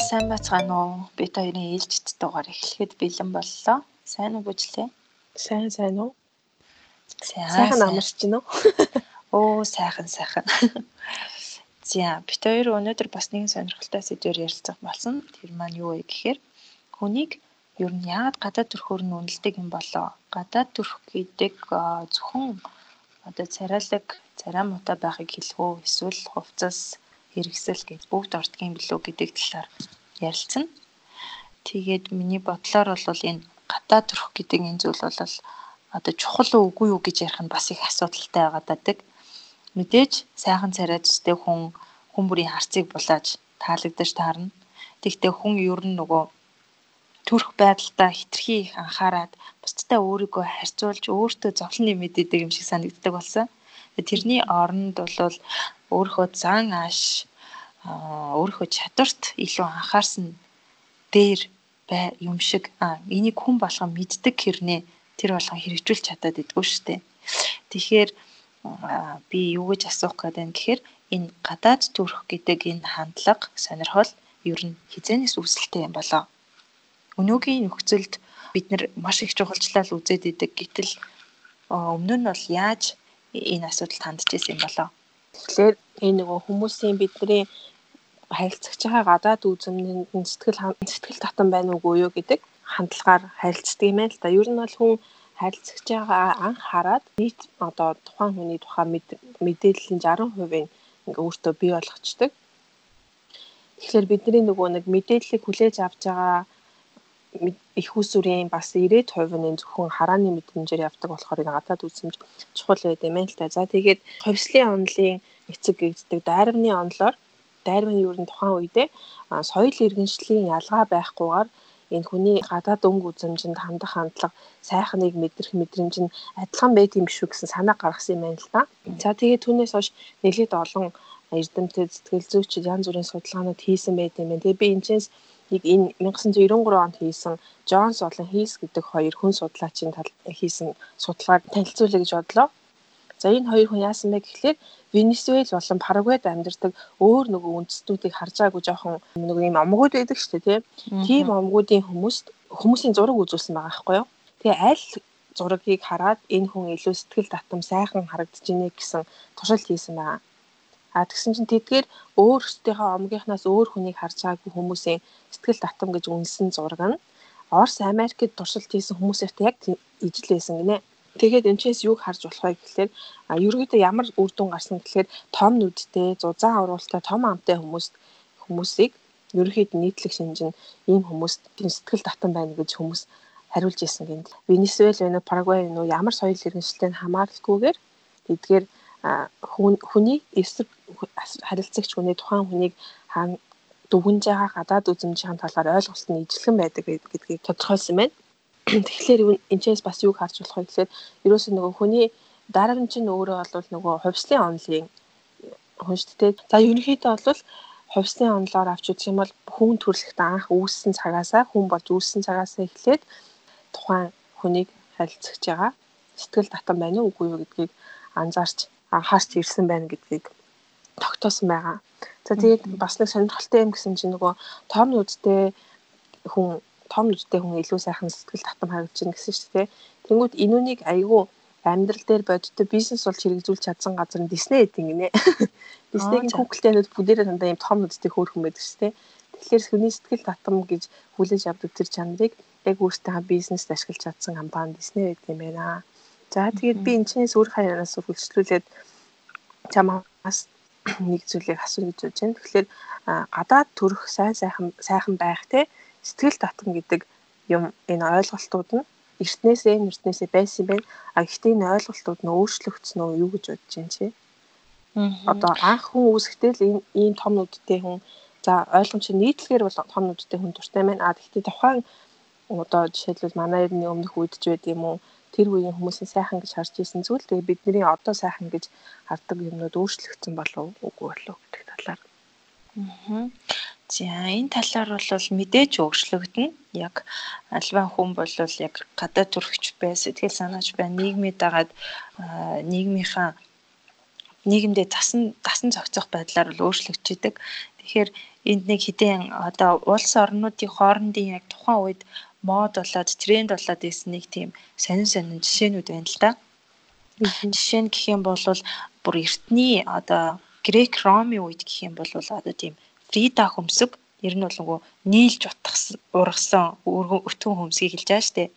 сайн бацгаана уу? Бид хоёрын ээлжид дугаар эхлэхэд бэлэн боллоо. Сайн уу бүжлээ? Сайн сайн уу? Сайхан амарч гинөө. Оо сайхан сайхан. За бид хоёр өнөөдөр бас нэгэн сонирхолтой сэдвээр ярилцах болсон. Тэр маань юу вэ гэхээр хүнийг ер нь яагаад гадаад төрхөөр нь үнэлдэг юм болоо? Гадаад төрх гэдэг зөвхөн одоо царайлаг, царай муутай байхыг хэлэх үү? Эсвэл хувцас хэрэгсэл гэж бүгд ордгийн билүү гэдэг талаар ярилцсан. Тэгээд миний бодлоор бол энэ гадаа төрөх гэдэг энэ зүйл бол одоо чухал үгүй юу гэж ярих нь бас их асуудалтай байгаа дадаг. Мэдээж сайхан царай зүстэй хүн хүн бүрийн харцыг булааж таалагдаж таарна. Тэгтээ хүн ер нь нөгөө төрөх байдалтай хитрхи их анхаарад бусдтай өөрийгөө харьцуулж өөртөө зовлон нэмэдэдэг юм шиг санагддаг болсон. Тэрний оронд бол өөрийнхөө зан ааш өөрийнхөө чадварт илүү анхаарсан дээр бай юм шиг энийг хүн болгон мэддэг хэрнээ тэр болгон хэрэгжүүлж чадаад идэггүй шүү дээ. Тэгэхээр би юу гэж асуух гээд байна гэхээр энэ гадаад төрөх гэдэг энэ хандлага сонирхол ер нь хизээнээс үүсэлтэй юм болоо. Өнөөгийн нөхцөлд бид нар маш их чухалчлал үзээд идэг гэтэл өмнө нь бол яаж энэ асуудалд хандж ирсэн юм болоо. Тэгэхээр энэ нөгөө хүмүүсийн бидний харилцагч байгаа гадаад үзмнэнд нь сэтгэл сэтгэл татан байна уугүй юу гэдэг хандлагаар харилцдаг юм л да. Ер нь бол хүн харилцагч байгаа анх хараад нийт одоо тухайн хүний тухай мэдээллийн 60%-ийг ингээ өөртөө бий болгочдөг. Тэгэхээр бидний нөгөө нэг мэдээллийг хүлээж авч байгаа их усүрийн бас 90% нь зөвхөн харааны мэдрэмжээр явдаг болохоор энэ гадаад үзмж чухал байд юм л та. За тэгээд ховслын онлын эцэг гэгддэг дайрамны онлоор дайрмын юу н тухайн үедээ соёл иргэншлийн ялгаа байхгүйгээр энэ хүний гадаад өнгө үзэмжинд хандах хандлага сайхныг мэдрэх мэдрэмж нь адилхан байт юм шүү гэсэн санаа гаргасан юм байна л да. За тэгээд түүнээс хойш нэлээд олон эрдэмтэд сэтгэл зүйчид янз бүрийн судалгаанууд хийсэн байт юм байна. Тэгээд би энэчээс нэг энэ 1993 онд хийсэн Джонс болон Хийс гэдэг хоёр хүн судлаачийн хийсэн судалгааг танилцуулъя гэж бодлоо. За энэ хоёр хүн яасан бэ гэхлээр Венесуэл болон Парагвайд амьдардаг өөр нөгөө үндэстнүүдийг харж байгаагүй жоохон нөгөө юм омгууд байдаг шүү дээ тийм омгуудын хүмүүст хүмүүсийн зураг үзүүлсэн байгаа байхгүй юу. Тэгээ аль зургийг хараад энэ хүн илүү сэтгэл татам сайхан харагдаж байна гэсэн туршилт хийсэн байгаа. А тэгсэн чинь тэдгээр өөрсдийнхөө омгийнхнаас өөр хүнийг харж байгаагүй хүмүүсийн сэтгэл татам гэж үнэлсэн зураг нь Орос Америкт туршилт хийсэн хүмүүсээрт яг ижил байсан гинэ. Тэгээд энэчээс юг харж болох вэ гэхлээр ерөөдөө ямар үр дүн гарсан гэхлээр том нүдтэй, зузаан авруултаа том амтай хүмүүс хүмүүсийг ерөөхдөө нийтлэг шинжин ийм хүмүүст сэтгэл татан байна гэж хүмүүс хариулж ирсэн гэнэ. Венесуэл вэ, Парагвай вэ ямар соёл иргэншилтэй хамааралгүйгээр эдгээр хүний эсрэг харилцагч хүний тухайн хүнийг дүгнж байгаа гадаад үзмжийн талаар ойлголт нь ижилхэн байдаг гэдгийг тодорхойлсон байна. Тэгэхээр энэчээс бас юу харж болох вэ гэхээр ерөөсөө нөгөө хүний дарамт чинь өөрөө бол нөгөө хувьслын онлын хүн шүү дээ. За ерөнхийдөө бол хувьслын онлоор авч үзэх юм бол хүн төрөлхтө анх үүссэн цагаасаа хүн болж үүссэн цагаасаа эхлээд тухайн хүнийг харилцаж байгаа сэтгэл татан байна уу үгүй юу гэдгийг анзаарч анхаарч ирсэн байна гэдгийг тогтоосон байгаа. За тэгээд бас нэг сонирхолтой юм гэсэн чинь нөгөө том нүдтэй хүн том нүдтэй хүн илүү сайхан сэтгэл татам харагдаж байна гэсэн шүү дээ. Тэнгүүд энүүнийг айгүй амьдрал дээр бодиттой бизнес болж хэрэгжүүлж чадсан газар нь Disney гэдэг гинэ. Disney-ийн Google-тэйнүүд бүгдээрээ дандаа ийм том нүдтэй хөөрхөн байдаг шүү дээ. Тэгэхээр хүний сэтгэл татам гэж хүлээж авдаг тэр чанарыг яг өөртөө бизнест ашиглаж чадсан компани Disney байдаг юм байна. За тэгээд би энэ чинээс өөр хаянаас үргэлжлүүлээд чамаас нэг зүйлийг асуух гэж бодож байна. Тэгэхээр гадаад төрөх сайн сайхан сайхан байх те сэтгэл татам гэдэг юм энэ ойлголтууд нь эртнээсээ эртнээсээ байсан байна. А гэхдээ энэ ойлголтууд нь өөрчлөгдсөн үү юу гэж бодож байна чи? Одоо анх хүн үүсэхдээ л ийм том нүдтэй хүн за ойлгомж нийтлэгээр бол том нүдтэй хүн дуртай байна. А гэхдээ тухайн одоо жишээлбэл манай эртний өмнөх үед ч байд юм уу тэр үеийн хүмүүсийн сайхан гэж харж исэн зүйл тэгээ бидний одоо сайхан гэж хардаг юмнууд өөрчлөгдсөн болов үгүй болов гэдэг талаар. Аа. За энэ талаар бол мэдээж өөрчлөгдөнө. Яг альва хүн бол яг гадаад төрөгч бай, сэтгэл санаач бай, нийгмийн дагаад нийгмийнхаа нийгэмдээ тасан тасан зохицох байдлаар бол өөрчлөгдөж идэг. Тэгэхээр энд нэг хідэн одоо улс орнуудын хоорондын яг тухайн үед мод болоод тренд болоод исэн нэг тийм сонин сонин жишээнүүд байна л да. Жишээ нь гэх юм бол бүр эртний одоо грек ромын үед гэх юм бол одоо тийм фрида хөмсөг ер нь бол нөгөө нийлж утгасан ургасан өтгөн хөмсгийг хэлж байгаа дээ.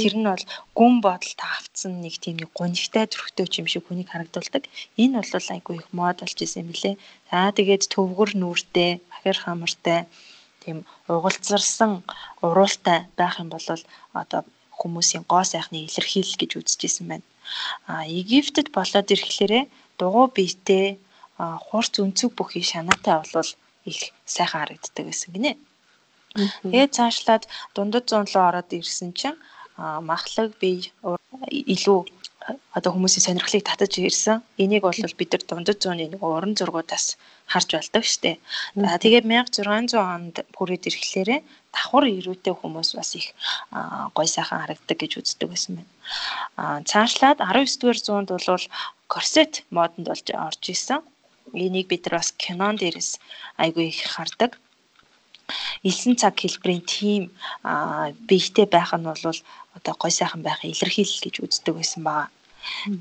Тэр нь бол гүн бодолд автсан нэг тийм нэг гонигтай зөрөгтэй юм шиг хүнийг харагдуулдаг. Энэ бол айгүй их мод болж исэн юм лээ. За тэгээд төвгөр нүртэй, бахир хамартай тийм угалзарсан уруултай байх юм бол одоо хүмүүсийн гоо сайхны илэрхийлэл гэж үзэжсэн байна. А Египтэд болоод ирэхлээрээ дугуй биетэй хурц өнцөг бүхий шанаатай болвол их сайхан харагддаг гэсэн гинэ. Тэгээд цаашлаад дундад зуун руу ороод ирсэн чинь махлаг бие илүү одоо хүмүүсийн сонирхлыг татаж ирсэн. Энийг бол бид нар дундад зууны нэг уран зургуудаас харж болдог штэ. За тэгээд 1600 онд хүрээд ирэхлээр давхар ирүүтэй хүмүүс бас их гой сайхан харагддаг гэж үздэг байсан байна. Аа цаашлаад 19 дугаар зуунд бол корсет модонд болж орж исэн. Энийг бид нар бас кинон дээрээс айгүй их хардаг. Илсэн цаг хэлбэрийн тим биетэй байх нь бол одоо гой сайхан байхын илэрхийлэл гэж үздэг байсан байгаа.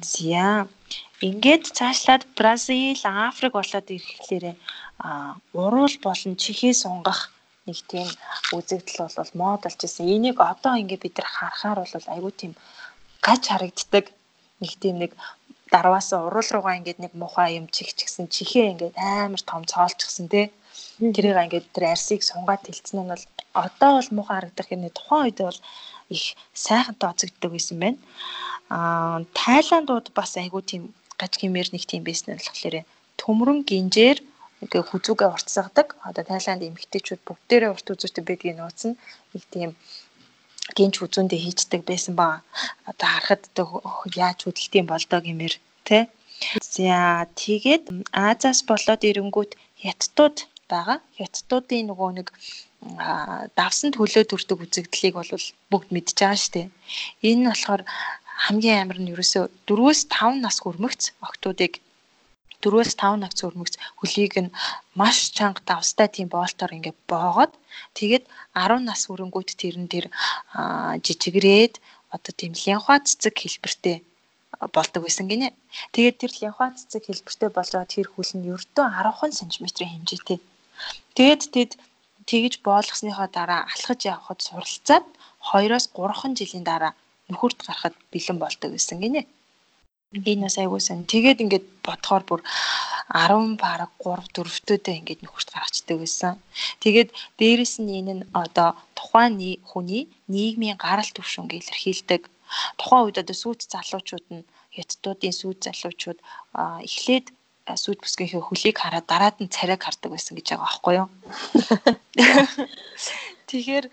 За ингээд цаашлаад Бразил, Африк болоод ирэхлээр уруул болон чихээ сунгах нэг тийм үзэгдэл бол мод болж ирсэн. Энийг одоо ингээд бид нар харахаар бол айгүй тийм гаж харагддаг нэг тийм нэг дарваасаа урал руугаа ингээд нэг мухаа юм чихчихсэн чихээ ингээд амар том цоолчихсан тий. Тэрийг ингээд тэр арсыг сунгаад тэлцэн нь бол одоо бол мухаа харагдах юм тухайн үед бол их сайхан тооцогддог байсан байна. Аа Тайландууд бас айгүй тийм гаж гимээр нэг тийм байсан болохоор төмрөн гинжээр ингээ хүзүүгээ уртсагдаг. Одоо Тайланд эмэгтэйчүүд бүгдээрээ урт үзүүтэй байдгийг нууц нь нэг тийм гинж хүзүүндээ хийждэг байсан ба одоо харахад яаж хөдөлтийн болдоо гэмээр тий. За тэгээд Азаас болоод ирэнгүүт хятадууд байгаа. Хятадуудын нөгөө нэг давсан төлөө төрдөг үзэгдлийг бол бүгд мэдж байгаа шүү дээ. Энэ нь болохоор хамгийн амар нь ерөөсөө 4-өөс 5 нас хүрмэгц октоодыг 4-өөс 5 нагц өрмөгц хөлийг нь маш чанга давстай тийм боолтоор ингээд боогод тэгээд 10 нас хүрэнгүүт тэр нь тэр жижигрээд одоо тийм лянхуа цэцэг хэлбэртэй болдог байсан гинэ. Тэгээд тэр лянхуа цэцэг хэлбэртэй болж байгаа тэр хөл нь ердөө 10 см-ийн хэмжээтэй. Тэгээд тэд тэгж боолгосныхоо дараа алхаж явхад суралцаад 2-оос 3 жилийн дараа нөхөрт гарахад бэлэн болдог гэсэн гинэ. Энэ бас айгуу сан. Тэгээд ингээд бодохоор бүр 10 бараг 3 4-төдөө ингээд нөхөрт гаргацдаг байсан. Тэгээд дээрэс нь энэ нь одоо тухайн хүний нийгмийн гарал түвшинг илэрхийлдэг. Тухайн үед одоо сүйт залуучууд нь хятадуудын сүйт залуучууд эхлээд сүйт бүсгийнхээ хөлийг хараад дараад нь царайг хардаг байсан гэж байгаа байхгүй юу. Тэгэхээр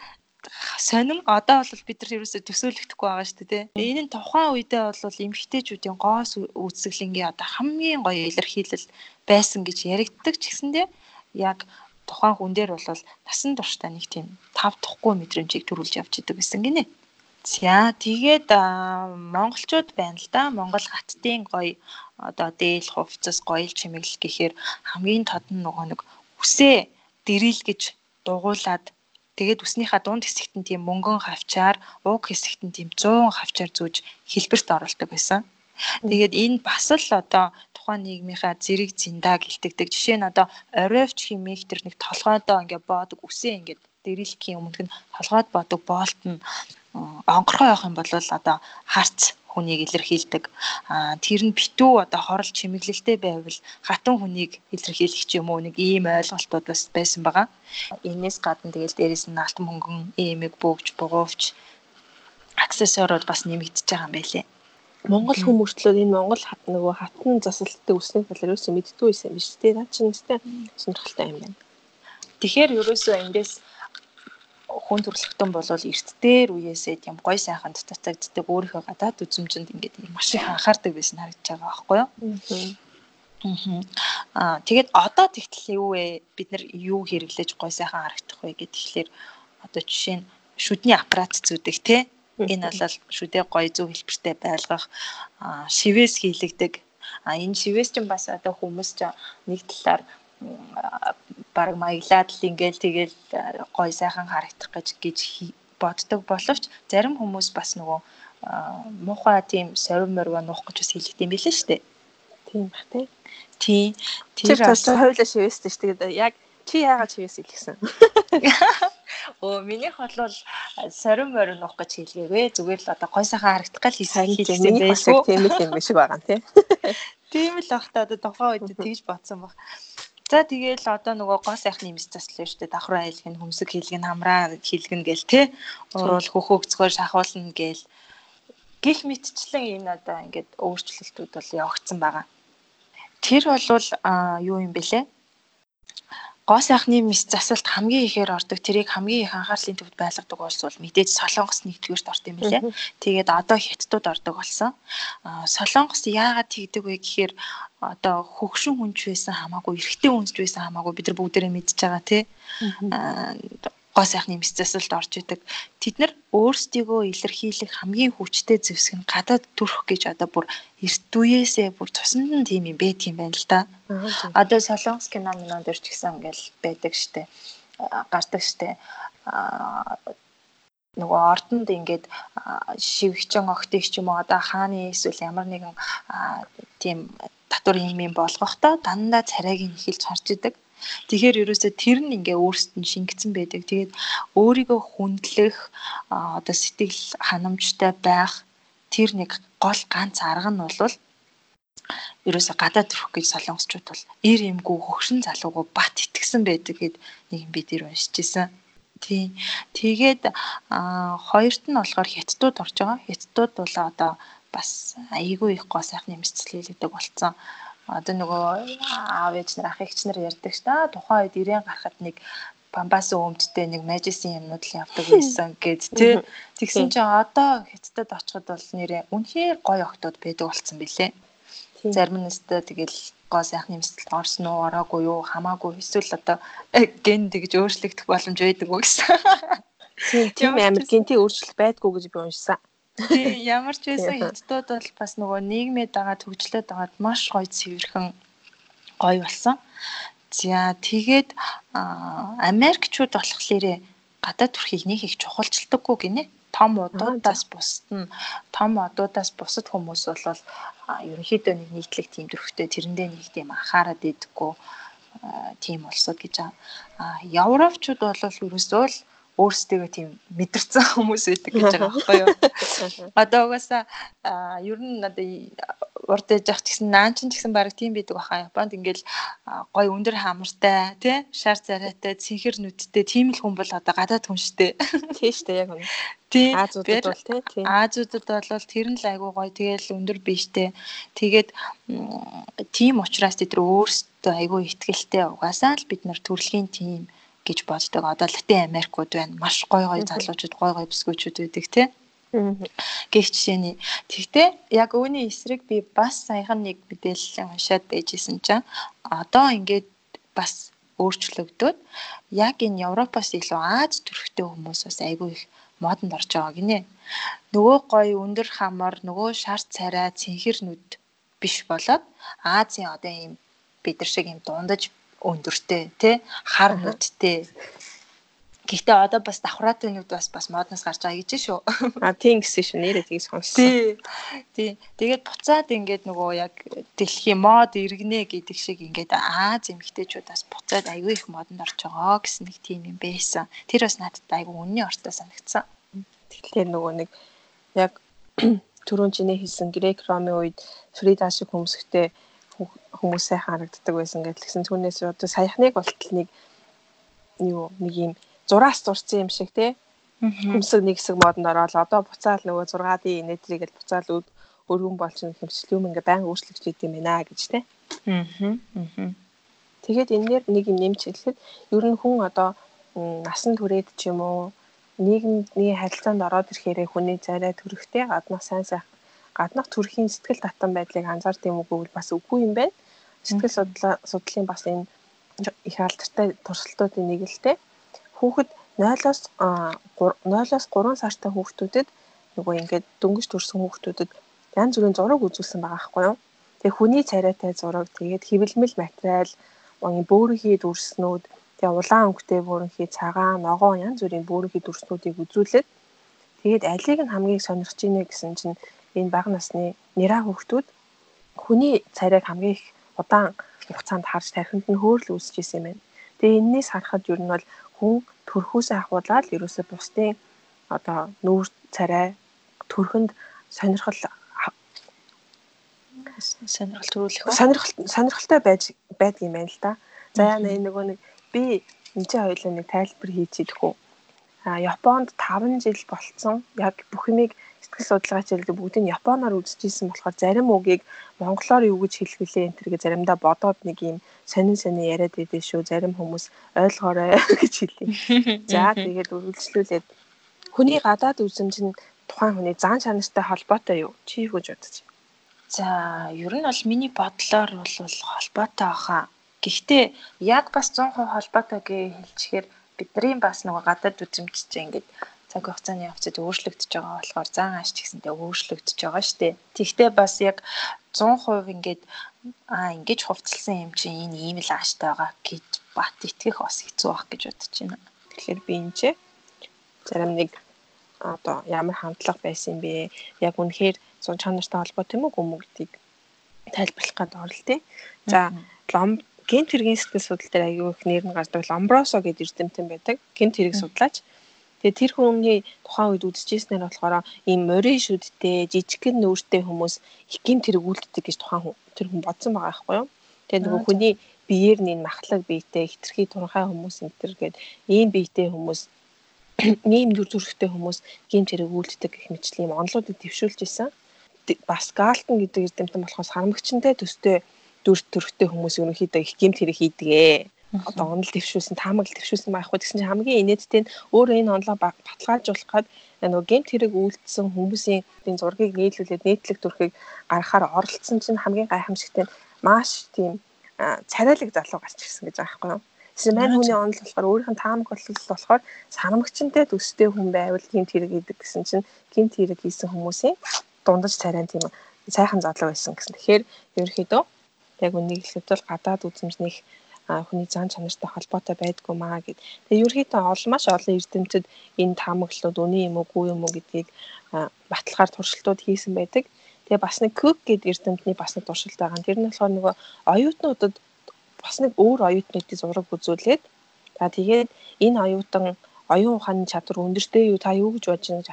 сонин одоо бол бид нар ерөөсөө төсөөлөгдөхгүй байгаа шүү дээ. Энэ нь тухайн үедээ бол эмгтээчүүдийн гоос үүсгэлэнгийн одоо хамгийн гоё илэрхийлэл байсан гэж яригддаг ч гэсэндээ яг тухайн хүн дээр бол насан туршдаа нэг тийм тав тухгүй мэдрэмжийг төрүүлж явж идэг гэсэн гинэ. За тэгээд монголчууд байна л да. Монгол хаттын гоё одоо дээл хувцас гоёл чимэглэл гэхээр хамгийн тод нь нөгөө нэг үсээ дэрил гэж дугуулад Тэгээд үснийхаа дунд хэсэгт нь тийм мөнгөн хавчаар, уг хэсэгт нь тийм 100 хавчаар зүүж хэлбэрт оруулдаг байсан. Тэгээд энэ бас л одоо тухайн нийгмийнхаа зэрэг зиндаа гэлтэгдэг. Жишээ нь одоо оройвч химих тэр нэг толгойдоо ингээ боодог үсээ ингээ дэрэлхийн өмнөх нь толгойд боодог боолт нь онгорхой явах юм бол одоо харц хүнийг илэрхийлдэг. Аа тэр нь битүү одоо хорол чимэглэлтэй байвал хатан хүнийг илэрхийлэх ч юм уу нэг ийм ойлголтууд бас байсан байгаа. Энээс гадна тэгэл дээрэс нь алтан мөнгөн, эмэг бөгж, бугуувч аксессуарууд бас нэмэгдэж байгаа юм байлээ. Монгол хүмүүртлүүд энэ Монгол хат нөгөө хатан засалттай үсний талаар юусэн мэддгүй байсан биз дээ. Наа чинь нэстэй сонирхолтой юм байна. Тэгэхээр ерөөсөө эндээс хүн төрөлхтөн болвол эрт дээр үеэсээ тийм гой сайхан татагддаг өөрийнхөө гадаад үзмжинд ингээд маш их анхаардаг байсан харагдаж байгаа байхгүй юу. Аа тэгээд одоо тэгтэл юу вэ? Бид нар юу хэрэглэж гой сайхан харагдах вэ гэхэлэр одоо жишээ нь шүдний аппарат зүүдэг те энэ бол шүдээ гой зөв хэлбэртэй байлгах шивээс хийлэгдэг. А энэ шивээс чинь бас одоо хүмүүс ч нэг талаар баг маяглаад л ингээл тэгэл гой сайхан харагдах гэж гэж боддог боловч зарим хүмүүс бас нөгөө муухай тийм совин морь нуух гэж бас хэлдэг юм билээ шүү дээ. Тийм бах тий. Тий. Тэр бас хойлоо шивэстэй шүү. Тэгээд яг чи яагаад шивэс илгэсэн? Оо минийх бол сорин морин нуух гэж хэлгээгүй. Зүгээр л одоо гой сайхан харагдах гал хийсэн байсан. Тийм л юм шиг байгаа тий. Тийм л бах та одоо тухайн үед тэгж бодсон баг. За тэгээл одоо нөгөө гоо сайхны мэс заслаа шүү дээ. Давхраа хэлгэн, хөмсөг хэлгэн, хамраа хэлгэн гээл те. Уруул хөхөөгцгөр шахуулна гээл. Гих мэтчлэн энэ одоо ингээд өөрчлөлтүүд бол явагдсан байгаа. Тэр бол юу юм бэлээ? гоо сайхны мэс засалт хамгийн ихээр ордог тэрийг хамгийн их анхаарлын төвд байлгадаг улс бол мэдээж Солонгос нэгдүгээрт орд юм билээ. Тэгээд одоо Хятадууд ордог болсон. Солонгос яагаад тэгдэг вэ гэхээр одоо хөгшин хүнч байсан хамаагүй эрэгтэй хүнч байсан хамаагүй бид нар бүгдээрээ мэдж байгаа тий гоо сайхны мэс засалд орж идэг. Тэд нар өөрсдийгөө илэрхийлэх хамгийн хүчтэй зэвсэг нь гадаад төрөх гэж одоо бүр эрт үеэсээ бүр цуснд нь тийм юм байдаг юм байна л да. Одоо солонгос кино минон дэр ч гэсэн ингээл байдаг штэ. гардаг штэ. Нөгөө ордонд ингээд шивгчэн огтыг ч юм уу одоо хааны эсвэл ямар нэгэн тийм татвар юм юм болгохдоо дандаа царайг нь эхэлж харж идэг. Тэгэхээр ерөөсөө тэр нь ингээ өөрсдөд нь шингэсэн байдаг. Тэгээд өөрийгөө хүндлэх одоо сэтгэл ханамжтай байх тэр нэг гол ганц арга нь бол ерөөсө гадаад төрөх гэж солонгосчууд бол эр эмгүү хөгшин залуугүй бат итгэсэн байдаг гэд нэг юм бид нэр уншиж исэн. Тийм. Тэгээд аа хоёрт нь болохоор хятадууд орж байгаа. Хятадууд бол одоо бас айгүй их гоо сайхны мэдсэл хийлэгдэг болцсон одоо нөгөө аав ээж нар ах эгч нар ярьдаг ш та тухайн үед ирээн гарахад нэг бамбаас өмдтэй нэг мажисын юмнууд л явдаг байсан гэд тий Тэгсэн чинь одоо хятадд очиход бол нэрээ үнэхээр гоё октод байдаг болцсон бэлээ зарим нь өстө тэгэл гоо сайхны мэсэлд орсон уу ороогүй юу хамаагүй эсвэл одоо ген тэгж өөрчлөгдөх боломж байдаг уу гэсэн. Тийм амар генти өөрчлөлт байдгүй гэж би уншсан. Тий, ямар ч байсан хятадууд бол бас нөгөө нийгмээд байгаа төгжлөд байгаад маш гоё цэвэрхэн гоё болсон. За тэгээд Америкчууд болохоор гадаад төрхийг нэг их чухалчилдаггүй гинэ. Том удуудаас бусад нь том одуудаас бусад хүмүүс бол ерөнхийдөө нэг нийтлэг тийм төрхтэй тэрэндээ нэг тийм анхаарат идэггүй тийм улсууд гэж аа. Европчууд бол ерөөсөө л өөрсдөө тийм мэдэрсэн хүмүүс байдаг гэж байгаа байхгүй юу. Одоо угаасаа ер нь одоо урд ээж ах гэсэн наан ч гэсэн баг тийм байдаг баха. Японд ингээл гой өндөр хамартай тий шар царайтай цэнхэр нүдтэй тийм л хүн бол одоо гадаад хүн штэ. Тий штэ яг үнэ. Тий. Азуудад бол тий. Азуудад бол тэр нь л айгүй гой тэгэл өндөр биштэй. Тэгээд тийм учраас тэд өөрсдөө айгүй ихтгэлтэй угаасаа л бид нар төрөлхийн тийм гэж боддог. Одоо Латин Америкууд байна. Маш гой гой залуучууд, гой гой бүсгүүчүүд байдаг тий. Гэх жишээний. Тэгтээ яг үүний эсрэг би бас саяхан нэг мэдээлэл уншаад байжсэн чинь одоо ингээд бас өөрчлөгдөд яг энэ Европоос илүү Аз төрхтэй хүмүүс бас айгүй их модонд орж байгаа гинэ. Нөгөө гоё өндөр хамар, нөгөө шар царай, цэнхэр нүд биш болоод Азийн одоо ийм бид нар шиг ийм дундаж өндөртэй тий хар нүдтэй Гэхдээ одоо бас давхраатай нүд бас бас модноос гарч байгаа гэж шүү. А тийм гэсэн шүү. Нэрээ тийг сонссон. Тий. Тий. Тэгээд буцаад ингээд нөгөө яг дэлхийн мод иргэнэ гэдэг шиг ингээд Аз эмэгтэйчүүд бас буцаад аягүй их модонд орж байгаа гэсэн нэг тийм юм байсан. Тэр бас надад аягүй үнний ортой санагдсан. Тэгэхээр нөгөө нэг яг түрүүн чиний хэлсэн грек ромын үед Фрида шиг хүмүүстэй хүмүүс сайхан харагддаг байсан гэдэг тэгсэн түүнээс одоо саяхныг болтол нэг юу нэг юм зураас зурсан юм шиг тий хүмсэг нэг хэсэг модонд ороод одоо буцаал нөгөө 6D нэтрийг л буцаал өргөн болчихно хэмжлэм ингээ баян өөрчлөгдөж идэм байна гэж тий. Аа. Тэгээд энэ дээр нэг юм нэмж хэлэхэд ер нь хүн одоо насан туршид ч юм уу нийгмийн харилцаанд ороод ирэхээр хүний царай төрөхтэй гаднах сайн сайхан гаднах төрхийн сэтгэл татан байдлыг анзаард юм уу бас үгүй юм байна. Сэтгэл судлалын бас энэ их алдартай туршилтуудын нэг л те хүүхэд 0-оос 0-оос 3 сартай хүүхдүүдэд нөгөө ингээд дөнгөж төрсэн хүүхдүүдэд янз бүрийн зураг үзүүлсэн байгаа байхгүй юу. Тэгээ хүний царайтай зураг, тэгээд хэвлэмэл материал, бөөрөнхий дүрснүүд тэгээ улаан өнгөтэй бөөрөнхий цагаан ногоон янз бүрийн бөөрөнхий дүрснүүдийг үзүүлээд тэгээд алийг нь хамгийн сонирхож ийнэ гэсэн чинь энэ бага насны нэраа хүүхдүүд хүний царайг хамгийн их удаан хугацаанд харж тархинд нь хөөрл үүсэж исэн юм байна. Тэгээ энэс харахад ер нь бол хүн төрхөөсөө ахуулаад ерөөсөө бусдын одоо нүүр царай төрхөнд сонирхол сонирхол төрүүлэх сонирхол сонирхолтой байж байдаг юм байна л да. За яа нэг нөгөө нэг би энэ ч хоёулаа нэг тайлбар хийчихэдэг хөө. Японд 5 жил болцсон. Яг бүх юмыг сэтгэл судлаач хэлдэг бүгдийг японоор үзчихсэн болохоор зарим үгийг монголоор юу гэж хэлэх вүлээ энэ төргээ заримдаа бодоод нэг юм сонин сонин яриад байдээ шүү. Зарим хүмүүс ойлгоорой гэж хэлээ. За тэгээд үргэлжлүүлээд хүний гадаад үзмж нь тухайн хүний зан чанартай холбоотой юу? Чи юу гэж бодож байна? За, ер нь бол миний бодлоор бол холбоотой баха. Гэхдээ яг бас 100% холбоотой гэж хэлчихээр бидний бас нөгөө гадаад чинь ингээд цаг хугацааны явцад өөрчлөгдөж байгаа болохоор зан ааш гэсэнтэй өөрчлөгдөж байгаа шүү дээ. Тэгвэл бас яг 100% ингээд аа ингэж хувцалсан юм чинь энэ ийм л ааштай байгаа гэж бат итгэх бас хэцүү байх гэж бодож байна. Тэгэхээр би энэ ч зарим нэг одоо ямар хандлага байсан бэ? Яг үнэхээр зун чанартай уу гүм үү гэдгийг тайлбарлах гээд орол тээ. За лом гент хэргийн сэтгэл судлал дээр аягүй их нэр нь гардаг ломбросо гэдэг эрдэмтэн байдаг. Гент хэрэг судлаач. Тэгээ тэр хүний тухайн үед үзэжсэнээр болохоор ийм морин шүдтэй, жижигхэн нүүртэй хүмүүс их гэмт хэрэг үлддэг гэж тухайн хүн тэр хүн бодсон байгаа байхгүй юу? Тэгээ нөгөө хүний биеэр нь махлаг биетэй, хитрхи туранхай хүмүүс энэ төр гээд ийм биетэй хүмүүс ийм дүр төрхтэй хүмүүс гэмт хэрэг үлддэг гэх мэтлэн ийм онлуудыг дэвшүүлж исэн. Бас Галтон гэдэг эрдэмтэн болохоос харамгчтай төстэй дүр төрхтэй хүмүүс ерөнхийдөө их гэмт хэрэг хийдгээ одоо онол дэвшүүлсэн таамаглал дэвшүүлсэн байхгүй гэсэн чинь хамгийн инээдтэй нь өөрөө энэ онолоо баталгаажуулахад нөгөө гемт хэрэг үйлдэлсэн хүмүүсийн энэ зургийг нийлүүлээд нийтлэг төрхийг гаргахаар оролцсон чинь хамгийн гайхамшигтай нь маш тийм царайлаг залуу гарч ирсэн гэж байгаа байхгүй юу. Тэгсэн мань хүний онол болохоор өөрийнх нь таамаглал болохоор санамгчтай төстэй хүн байвал гемт хэрэг хийдэг гэсэн чинь гемт хэрэг хийсэн хүмүүсийн дундаж царайн тийм сайхан залуу байсан гэсэн. Тэгэхээр ерөнхийдөө яг үнийг хэлэхэд бол гадаад үзмжнийх хүний зан чанартай холбоотой байдгүй маа гэд. Тэгээ ерөөхдөө олон маш олон эрдэмтэд энэ таамаглалууд үнэн юм уу, үгүй юм уу гэдгийг баталгаар туршилтууд хийсэн байдаг. Тэгээ бас нэг Cook гэдэг эрдэмтний бас нэг туршилт байгаа. Тэр нь болохоор нөгөө оюутнуудад бас нэг өөр оюутнуудын зураг үзүүлээд за тэгээд энэ оюутан оюун ухааны чадвар өндөртэй юу та юу гэж бодож байна гэж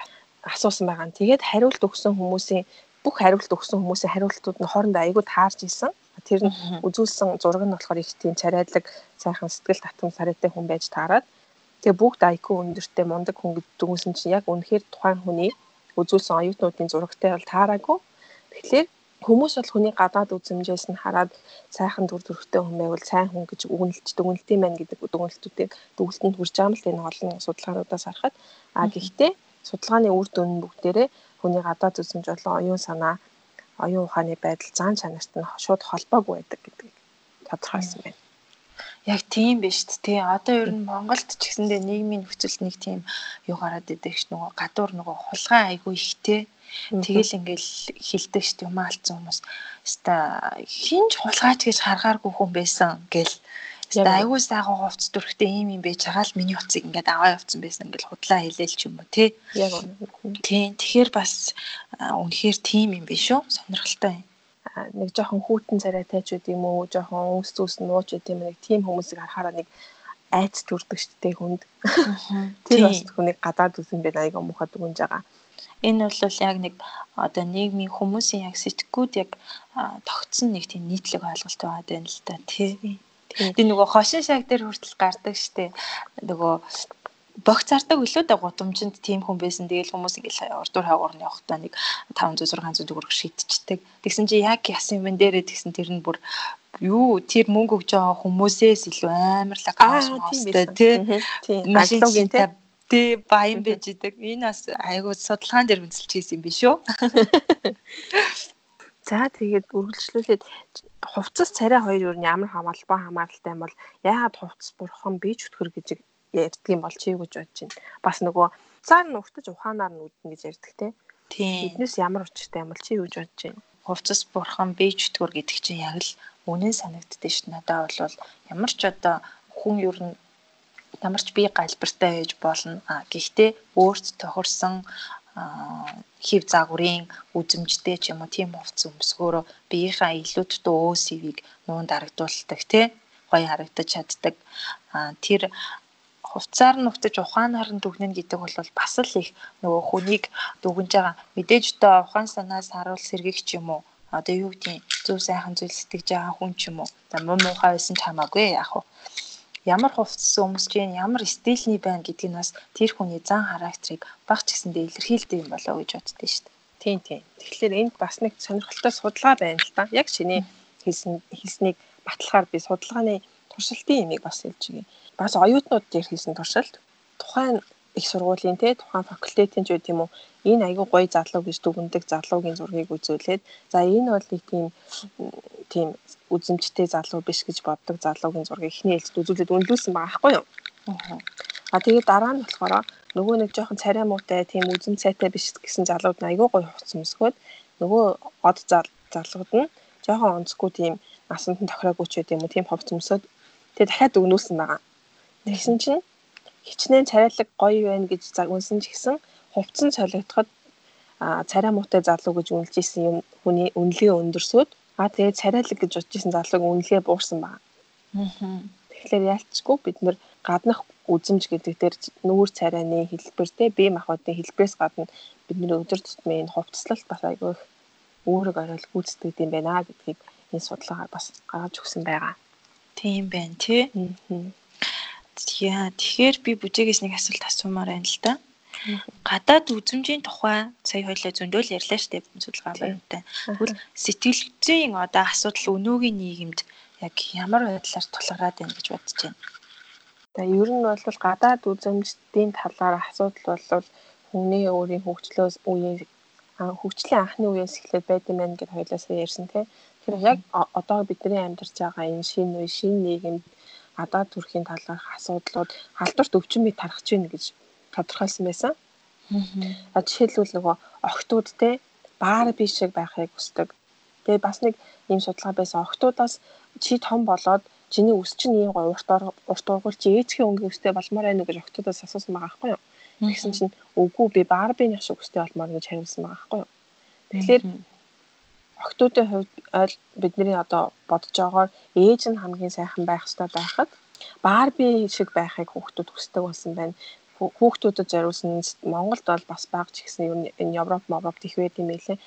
асуусан байгаа. Тэгээд хариулт өгсөн хүмүүсийн бүх хариулт өгсөн хүмүүсийн хариултууд нь хоорондоо айгүй таарч исэн. Тэр нь үзүүлсэн зураг нь болохоор их тийм царайлаг сайхан сэтгэл татам сарайтай хүн байж таарад. Тэгээ бүгд IQ өндөртэй мундаг хүн гэдгүүсэн чинь яг үнэхээр тухайн хүний үзүүлсэн оюутнуудын зурагтай бол таараагүй. Тэгэхээр хүмүүс бол хүний гадаад үзмжээс нь хараад сайхан дүр төрхтэй хүн байвал сайн хүн гэж үгнэлж дүгнэлт юм байна гэдэг дүгнэлтүүдийг дүгнэлтэнд хүрч байгаа юм л энэ олон судалгаануудаас харахад а гэхдээ судалгааны үр дүн бүгдээрээ хүний гадаад үзмж болон оюун санаа оюун ухааны байдал зан чанарт нь шууд холбоогүй байдаг гэдгийг тодорхойлсон байна. Яг тийм биш тий. Одоо ер нь Монголд ч гэсэндээ нийгмийн нөхцөлд нэг тийм юу гараад идэг ш нөгөө гадуур нөгөө хулгай айгүй ихтэй. Тэгэл ингээл хилдэг ш юм алдсан хүмүүс. Хаста хинж хулгайч гэж харгааргүй хүн байсан гэл Тэгээд айгүй сайхан хувцс дүрхтэй ийм юм байж байгаа л миний утсыг ингээд аваа явцсан байсан ингээд худлаа хэлээл ч юм уу тий. Яг үнэ. Тий. Тэгэхээр бас үнэхээр тийм юм биш үү? Сонирхолтой юм нэг жоохон хүүтэн царайтай ч үгүй юм уу жоохон өвс зүс нууч гэдэг юм нэг тийм хүмүүсийг харахаараа нэг айц төрдөг шттэй хүнд. Тэр бас хүнийг гадаад үсэн бэ аяга муухай дүгнж байгаа. Энэ бол яг нэг одоо нийгмийн хүмүүсийн яг сэтгэгүйд яг тогтсон нэг тийм нийтлэг ойлголт байгаа юм л да тий. Тэгээ нөгөө хошин шаг дээр хүртэл гардаг штэ. Нөгөө богц зардаг да гудамжинд тийм хүн байсан. Тэгээл хүмүүс ингээл урдуур хаагуурны явахдаа нэг 500 600 төгрөг шидчихдэг. Тэгсэн чи яг ясан юм дээрээ тэгсэн тэр нь бүр юу тэр мөнгө өгж байгаа хүмүүсээс илүү амарлаг гаштай тий. Машинлогийн тий тий баян байж идэг. Энэ бас айгуу судалгаан дээр үнэлж хийсэн юм биш үү? За тэгээд үргэлжлүүлээд хувцас царай хоёр юу ямар хамаалбаа хамааралтай юм бол яагаад хувцас бурхан бие чөтгөр гэж ярьдаг юм бол чи гэж бодож байна. Бас нөгөө цаар нь уртаж ухаанаар нь үүднэ гэж ярьдаг те. Тийм. Эднээс ямар учиртай юм бол чи юу гэж бодож байна? Хувцас бурхан бие чөтгөр гэдэг чинь яг л үнэн санагддээ шүү. Надад бол ямар ч одоо хүн ер нь ямар ч бие галбиртай байж болно. А гэхдээ өөрт тохирсон хев загварын үзэмжтэй ч юм уу тийм хувцас өмсгөөрөө биеийнхаа илүүд дөө өөсөвийг нуун дарагдуулдаг тий? Гоё харагдаж чаддаг. Тэр хувцаар нутаж ухаанаар нь дүгнэн гэдэг бол бас л их нөгөө хүнийг дүгнж байгаа. Мэдээж одоо ухаан санаас харуул сэргийх ч юм уу одоо юу гэдгийг зөв сайхан зүйл сэтгэж байгаа хүн ч юм уу за муу муухай байсан ч хамаагүй яах вэ ямар хувцас өмсөж гин ямар стилний байна гэдгийг бас тэр хүний зан характерыг баг ч гэсэндээ илэрхийлдэг юм болоо гэж боддөө шүү дээ. Тийм тийм. Тэгэхээр энд бас нэг сонирхолтой судалгаа байна л да. Яг чиний хэлсэн хэлснийг батлахаар би судалгааны туршилтын имийг бас хэлж өгье. Бас оюутнууд дээр хийсэн туршилт тухайн их сургуулийн те тухайн факультетийн ч үгүй юм уу энэ айгүй гоё залуу гэж дүгндэг залуугийн зургийг үзүүлээд за энэ бол нэг тийм тийм үзэмжтэй залуу биш гэж боддог залуугийн зургийг эхний ээлжид үзүүлээд үнэлүүлсэн байгаа байхгүй юу. А тэгээд дараа нь болохоор нөгөө нэг жоохон царай муутай тийм үзэм цайтай биш гэсэн залууд нь айгүй гоё хувцас өмсгөөд нөгөө од залууд нь жоохон онцгүй тийм насанд нь тохироогүй ч гэдэм юм тийм хувцас өмсөд тэгээд дахиад өгнүүлсэн байгаа. Тэгсэн чинь хичнээн царайлаг гоё байна гэж загнасан ч гэсэн хувцсан солигдоход царай муутай залуу гэж үнэлж исэн юм хүний үнэлгээ өндөрсөд а тэгээд царайлаг гэж бодож исэн залууг үнэлгээ буурсан байна. Аа. Тэгэхээр яалтчгүй бид нэр гаднах үзэмж гэдэг дээр нүүр царайны хэлбэр те бие махбодын хэлбэрээс гадна бидний өдөр тутмын хувцаслалт бас айгүй их өөрөг орол гүйцэтгэж юм байна гэдгийг энэ судалгаагаар бас гаргаж өгсөн байгаа. Тийм байна тий. Яа тэгэхээр би бүжээгээс нэг асуулт асуумаар байна л да. Гадаад үзмжийн тухай сая хоёлаа зөндөөл ярьлаа штеп судалгаа баяртай. Тэгвэл сэтгэл зүйн одоо асуудал өнөөгийн нийгэмд яг ямар байдлаар тулгараад байна гэж бодож байна. Тэгээ ер нь бол гадаад үзмжийн талаар асуудал бол хүний өөрийн хөгжлөөс үеийн хөгжлийн анхны үеэс эхлээд байд юм байна гэж хоёлаа сая ярьсан тийм. Тэгэхээр яг одоо бидний амьдарч байгаа энэ шинэ үе, шинэ нийгэмд гадаад төрхийн талаарх асуудлууд халдварт өвчин бий тархаж байна гэж тодорхойлсон байсан. Аа жишээлбэл нөгөө охтууд те баар би шиг байхыг хүсдэг. Тэгээ бас нэг ийм судалгаа байсан. Охтуудаас чи том болоод чиний өс чинь ийм гоё урт урт ургуул чи ээжхийн өнгийн өстэй болмоор байна уу гэж охтуудаас асуусан байгаа байхгүй юу? Тэгсэн чинь үгүй би барбиных шиг өстэй болмоор гэж хариулсан байгаа байхгүй юу? Тэгэхээр охтуудын хувьд бидний одоо бодож байгаагаар ээж нь хамгийн сайхан байх хэрэгтэй байхад барби шиг байхыг хүүхдүүд хүсдэг болсон байна хүүхдүүдэд зориулсан Монголд бол бас бага ч гэсэн энэ Европ, Мовроп их байд юм байлээ.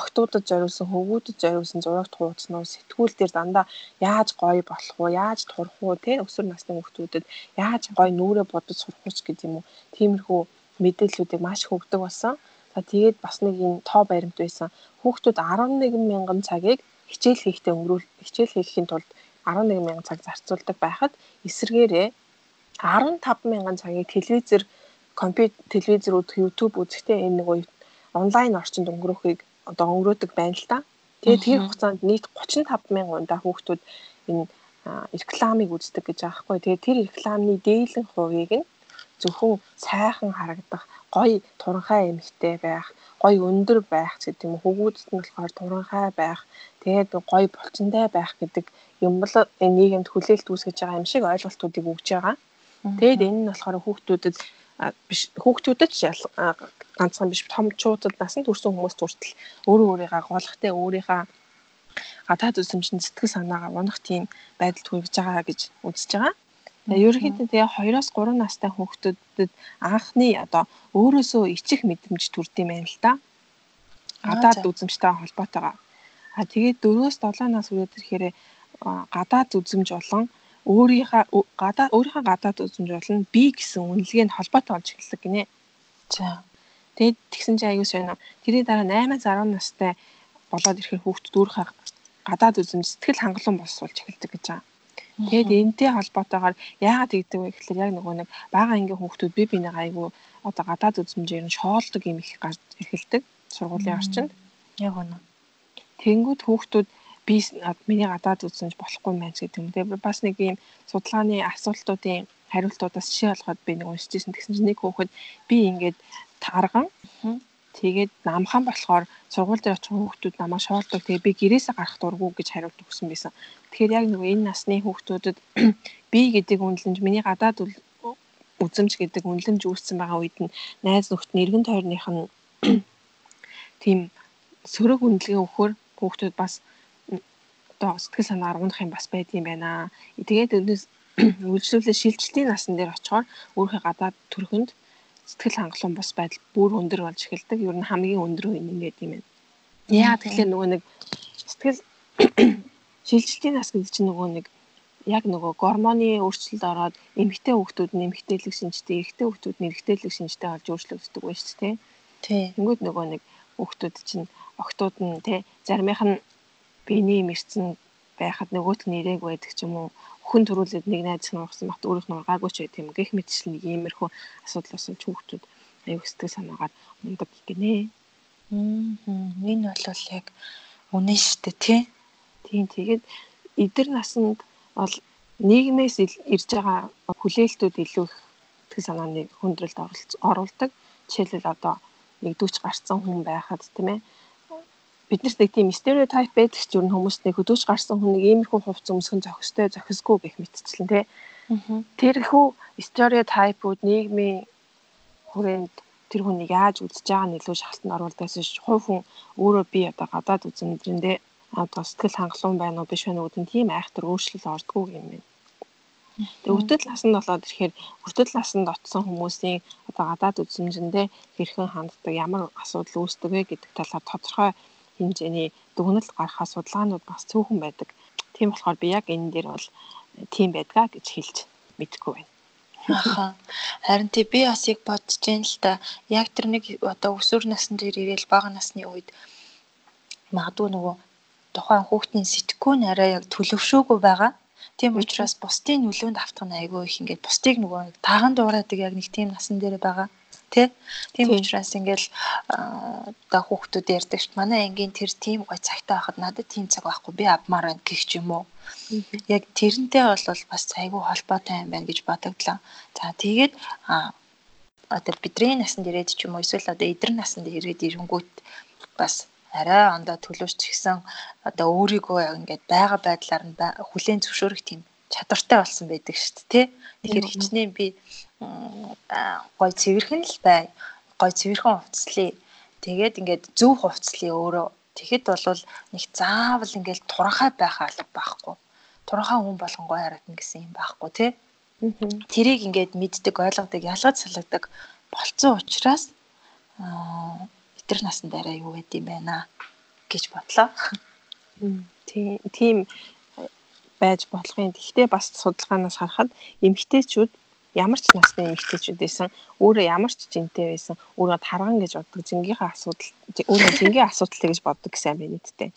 Охтуудад зориулсан, хөвгүүдэд зориулсан зураг тууцнууд сэтгүүл дээр дандаа яаж гоё болох вэ? Яаж турах вэ? Тэ өсвөр насны хүүхдүүдэд яаж гоё нүрээ бодож сурах вэ гэдэг юм уу? Тиймэрхүү мэдээллүүдийг маш их өгдөг болсон. За тэгээд бас нэг энэ тоо баримт байсан. Хүүхдүүд 11 мянган цагийг хичээл хийхдээ өнгөрүүл хичээл хийхийн тулд 11 мянган цаг зарцуулдаг байхад эсвэргээрээ 15 мянган цагийг телевизээр компьютер телевизээр үзэх YouTube үзэхдээ энэ нэг онлайн орчинд өнгөрөхийг одоо өнгөрөөдөг байна л та. Тэгээд тэр хугацаанд нийт 35 мянган удаа хүүхдүүд энэ рекламыг үздэг гэж байгаа хгүй. Тэгээд тэр рекламны дээлэн хувийг нь зөвхөн сайхан харагдах, гоё туранхай эмэгтэй байх, гоё өндөр байх гэдэг юм. Хөвгүүдэд нь болохоор туранхай байх, тэгээд гоё булчинтай байх гэдэг юм бол энэ нийгэмд хүлээлт үүсгэж байгаа юм шиг ойлголтуудыг өгж байгаа. Тэгээд энэ нь болохоор хүүхдүүдэд биш хүүхдүүдэд ганцхан биш томчуудад насанд хүрсэн хүмүүст хүртэл өөрөө өөрийгөө голохтэй өөрийнхөө гадаад үзмжинд сэтгэл санаагаа унах тийм байдалд хүрэж байгаа гэж үзэж байгаа. Ерөнхийдөө тэгээ 2-оос 3 настай хүүхдүүдэд анхны одоо өөрөөсөө ичих мэдрэмж төрд юм байна л да. Гадаад үзмжтэй холбоотойгоо. А тэгээд 4-оос 7 нас хүрээд ирэхээр гадаад үзмж болон өөрийнхөө гадаа өөрийнхөө гадаад үзмж болон би гэсэн үнэлгээнд холбоотой болж эхэлдэг гинэ. За. Тэгээд тэгсэн чинь аюус байна. Тэрний дараа 8-аас 10 настай болоод ирэхээр хүүхд дүүрхээ гадаад үзмж сэтгэл хангалуун болсуулж эхэлдэг гэж байгаа. Тэгээд энэтэй холбоотойгоор яагаад тэгдэг вэ гэхэлэр яг нөгөө нэг бага ангийн хүүхдүүд би бинийгаа айгүй одоо гадаад үзмжээр нь шоолдог юм их гарч эхэлдэг сургуулийн орчинд. Яг үнэ. Тэнгүүд хүүхдүүд би миний гадаад үзсэнж болохгүй байна гэдэг юм. Тэгээ бас нэг юм судалгааны асуултуудын хариултуудаас жишээ олгоод би нэг уншижсэн. Тэгсэн чинь нэг хүүхэд би ингээд тарган Тэгээд намхан болохоор сургууль дээр очих хүүхдүүд намайг шоолдог. Тэгээ би гэрээсээ гарах дурггүй гэж хариулт өгсөн байсан. Тэгэхээр яг нөгөө энэ насны хүүхдүүдэд би гэдэг үнэлэмж миний гадаад үзэмж гэдэг үнэлэмж үүссэн байгаа үед нь найз нөхд нэргэн тойрных нь тийм сөрөг үнэлгээ өгөхөр хүүхдүүд бас одоо сэтгэл санаа аргунах юм бас байд юм байна. Тэгээд өнөөс үйлчлүүлээ шилжилтийн насн дээр очихоор өөрийнхөө гадаад төрхөнд сэтгэл хангалуун бус байдал бүр өндөр болж эхэлдэг. Ер нь хамгийн өндөр үе ингээд юм байна. Яа тэгэхээр нөгөө нэг сэтгэл шилжилтийн нас гэдэг чинь нөгөө нэг яг нөгөө гормоны өөрчлөлт ороод эмэгтэй хүүхдүүд нь эмэгтэйлэг шинжтэй, эрэгтэй хүүхдүүд нь эрэгтэйлэг шинжтэй болж өөрчлөгддөг байна шүү дээ. Тий. Тэнгүүд нөгөө нэг хүүхдүүд чинь октод нь тий заримийнх нь биений мэрцэн байхад нөгөөт нь ирээг байдаг ч юм уу хүн төрүүлээд нэг найз нургасан бат өөрөх нургаагүй ч гэх юм гэх мэтчил нэг иймэрхүү асуудал болсон хүүхдүүд аюу сэтгэл санаагаар ундаг гинэ. Аа энэ бол яг үнэн шүү дээ тий. Тийм тэгээд эдэр насанд бол нийгмээс ирж байгаа хүлээлтүүд илүү их сэтгэл санааны хүндрэлд оруулдаг. Жишээлбэл одоо нэгдүгч гарцсан хүн байхад тийм ээ биднэрт нэг тийм стереотип байдаг ч юу н хүмүүст нэг хөдөөж гарсан хүн нэг иймэрхүү хувц өмсгөн зохистой зохисгүй гэх мэтчлэн тий. Тэрхүү стереотипууд нийгмийн хүрээнд тэр хүнийг яаж үзэж байгаа нь илүү шалтгаан оруулдагс ш хувь хүн өөрөө би одоо гадаад үзэмдрэндээ одоо сэтгэл хангалуун байна уу биш байна уу гэдэг тийм айхтар өөрчлөл ордгоо юм байна. Тэгээ үрдэл насанд болоод ирэхээр үрдэл насанд очсон хүмүүсийн одоо гадаад үзмжиндээ хэрхэн ханддаг ямар асуудал үүсдэг вэ гэдэг талаар тодорхой хэмжээний дүгнэлт гаргахаа судалгаанууд бас цөөхөн байдаг. Тийм болохоор би яг энэ дээр бол тийм байдгаа гэж хэлж мэдэхгүй байна. Аха. Харин тий би бас яг бодож байна л да. Яг тэр нэг одоо өсвөр насны дээр ирээл бага насны үед магадгүй нөгөө тухайн хүүхдийн сэтгүүн арай яг төлөвшөөгүй байгаа. Тийм учраас бусдын нөлөөнд автах нь айгүй их ингээд бусдыг нөгөө таахан дуурайдаг яг нэг тийм насан дээр байгаа тий. Тийм учраас ингээл одоо хүүхдүүд ярьдаг ш. Манай ангийн тэр тийм гой цагтаа байхад надад тийм цаг байхгүй би авмаар байна гэх ч юм уу. Яг тэрнтэй бол бас айгүй холбоотой юм байна гэж бодогдлоо. За тэгээд одоо бидний насанд ирээд ч юм уу эсвэл одоо эдэр насанд ирээд ирэнгүүт бас арай ондоо төлөвч гисэн одоо өөрийгөө ингээд байга байдлаар нь хүлээн зөвшөөрөх тийм чадвартай болсон байдаг шүү дээ тий. Тэгэхээр хичнээн би гой цэвэрхэн л бай. Гой цэвэрхэн хувцлие. Тэгээд ингээд зөв хувцлие өөрөө. Тэгэхэд бол нэг заавал ингээд туранхай байх алба байхгүй. Туранхай хүн болгон гой харагдана гэсэн юм байхгүй тий. Тэрийг ингээд мэддэг, ойлгодог, ялгаж салгадаг болцсон учраас итэр насанд арай юу гэд юм байна гэж бодлоо. Тийм тийм байж болох юм. Гэхдээ бас судалгаанаас харахад эмэгтэйчүүд ямар ч насны эмэгтэйчүүд байсан өөрөө ямар ч жинтэй байсан өөрөө тарган гэж боддог. Жингийнхаа асуудал өөрөө жингийн асуудал гэж боддог гэсэн юм нийтдээ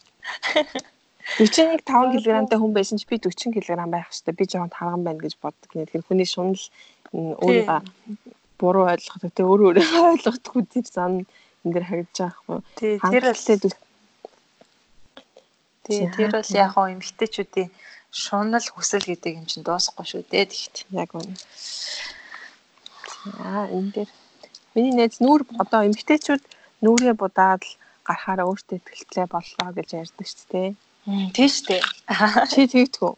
41 5 кг-тай хүн байсан ч би 40 кг байх хэвээр би жоохон тарган байна гэж боддог нэ тэгэхээр хүний шунал өөрийгөө буруу ойлгодог те өөрөө өөрийгөө ойлгохгүй тэр зам энэ дэр харагдаж байгаа хгүй тий тэр бол тий тэр бол яг хоо эмэгтэйчүүдийн шунал хүсэл гэдэг юм чинь дуусахгүй шүү дээ тэгт. Яг үнэ. За энэ дээр миний найз нүүр одоо эмгтээчүүд нүүрээ будаад л гарахаараа өөртөө ихтэй боллоо гэж ярьдаг шүү дээ. Тийм шүү дээ. Чи тэгдэггүй.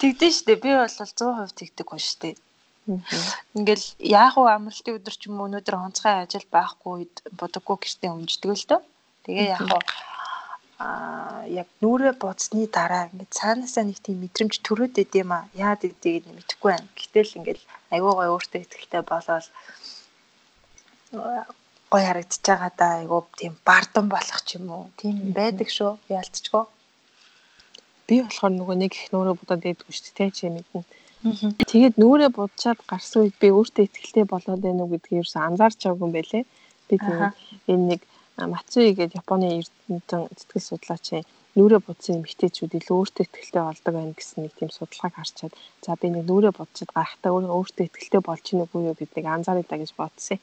Тэгдэж шүү дээ. Би бол 100% тэгдэг хүн шүү дээ. Ингээл яах вэ амралтын өдөр ч юм уу өнөөдөр онцгой ажил байхгүй үед бодоггүй гэртээ өмждөг л дөө. Тэгээ яах вэ аа яг нүрээ бодсны дараа ингээд цаанаасаа нэг тийм мэдрэмж төрөөд идэм а яад гэдгийг мэдэхгүй байна. Гэтэл ингээд айгүй гой өөртөө ихтэй болоод гой харагдаж байгаа да айгүй тийм бардам болох ч юм уу. Тийм байдаг шүү. Яалтчгүй. Би болохоор нөгөө нэг их нүрээ будаад идэггүй шүү дээ чи мэднэ. Тэгээд нүрээ будчаад гарсан үед би өөртөө ихтэй болоод байна уу гэдгийг ерөөсө анзаарч байгаагүй юм байлээ. Би тэгээд энэ нэг Мацуи гэдэг Японы эрдэмтэн сэтгэл судлаачийн нүрэ будсан эмэгтэйчүүд илүү өөртөө ихтэй болдог байна гэсэн нэг тийм судалгааг харчаад за би нэг нүрэ будчихэд гарахтаа өөртөө ихтэй болж ийн үгүй юу гэдгийг анзааръя да гэж бодсон.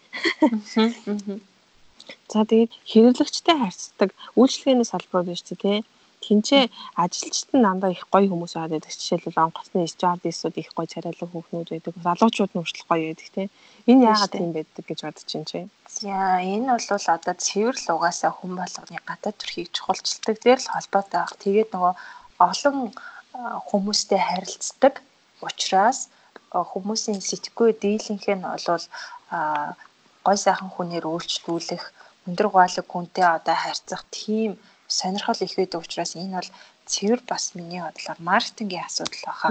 За тэгээд хэрэглэгчтэй харьцдаг үйлчлэгээний салбарууд биш тий Тинчээ ажилчид нь дандаа их гоё хүмүүс аваад байдаг. Жишээлбэл онгоцны стюардессууд их гоё царайлаг хүүхнүүд байдаг. Залуучууд нь хүртэл гоё байдаг тийм. Энэ яагаад тийм байдаг гэж бодож чинь чи? За энэ бол одоо цэвэр л угаасаа хүн болгоны гадаад төрхийг чухалчилдаг дээр л холбоотой баг. Тэгээд нөгөө олон хүмүүстэй харилцдаг учраас хүмүүсийн сэтгэхгүй дийлэнх нь бол гой сайхан хүнээр үйлчлүүлэх өндөр гуайлаг хүнтэй одоо харьцах тийм сонирхол их байдаг учраас энэ бол цэвэр бас миний бодлоор маркетингийн асуудал баха.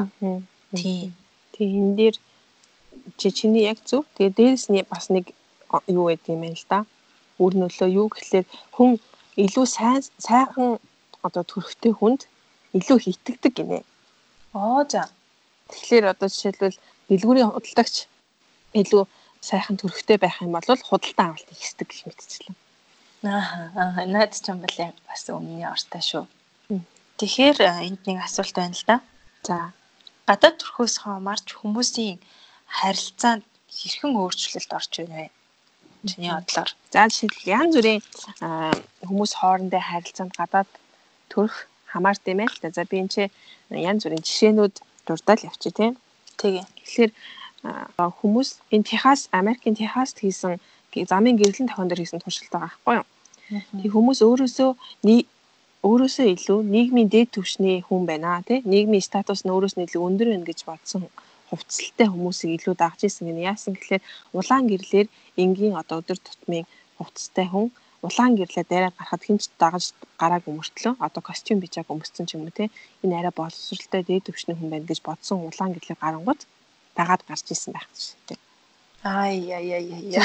Тийм. Тэгээ энэ дээр чи чиний яг зөв. Тэгээ дээрэс нь бас нэг юу гэдэг юм байна л да. Үр нөлөө юу гэхлээр хүн илүү сайн сайхан одоо төрхтэй хүнд илүү хитэгдэг гинэ. Оо за. Тэгэхээр одоо жишээлбэл дэлгүүрийн худалдагч илүү сайхан төрхтэй байх юм бол худалдан авалт хийсдэг гэх мэтчлэн. Аа наад ч юм бол яг бас өмнөний ортой шүү. Тэгэхээр энд нэг асуулт байна л да. За гадаад төрхөөс хомарч хүмүүсийн харилцаанд хэрхэн өөрчлөлт орж байна вэ? Чиний бодлоор. За жишээлбэл янз бүрийн хүмүүс хоорондын харилцаанд гадаад төрх хамаарт юм ээ л да. За би энэ чи янз бүрийн жишээнүүд дурдаад явчих тийм. Тэгээ. Тэгэхээр хүмүүс энэ Техас, Америкийн Техаст хийсэн замын гэрлэн тохион дээр хийсэн туршилт байгаа байхгүй юу? Тэг хүмүүс өөрөөсөө өөрөөсөө илүү нийгмийн дээд түвшний хүн байна тий? Нийгмийн статус нь өөрөөс нь илүү өндөр байна гэж бодсон хувцастай хүмүүсийг илүү дагж исэн гэнэ. Яасан гэхэлэр улаан гэрлэр энгийн одоо өдөр тутмын хувцастай хүн улаан гэрлээ дээрээ гарахад хинч дагаж гарааг өмөртлөө одоо костюм бичааг өмссөн ч юм уу те энэ арай боловсралтай дээд төвшний хүн байна гэж бодсон улаан гэрлээ гарангууд дагаад гарч исэн байх шүү дээ. Ай яй яй яй.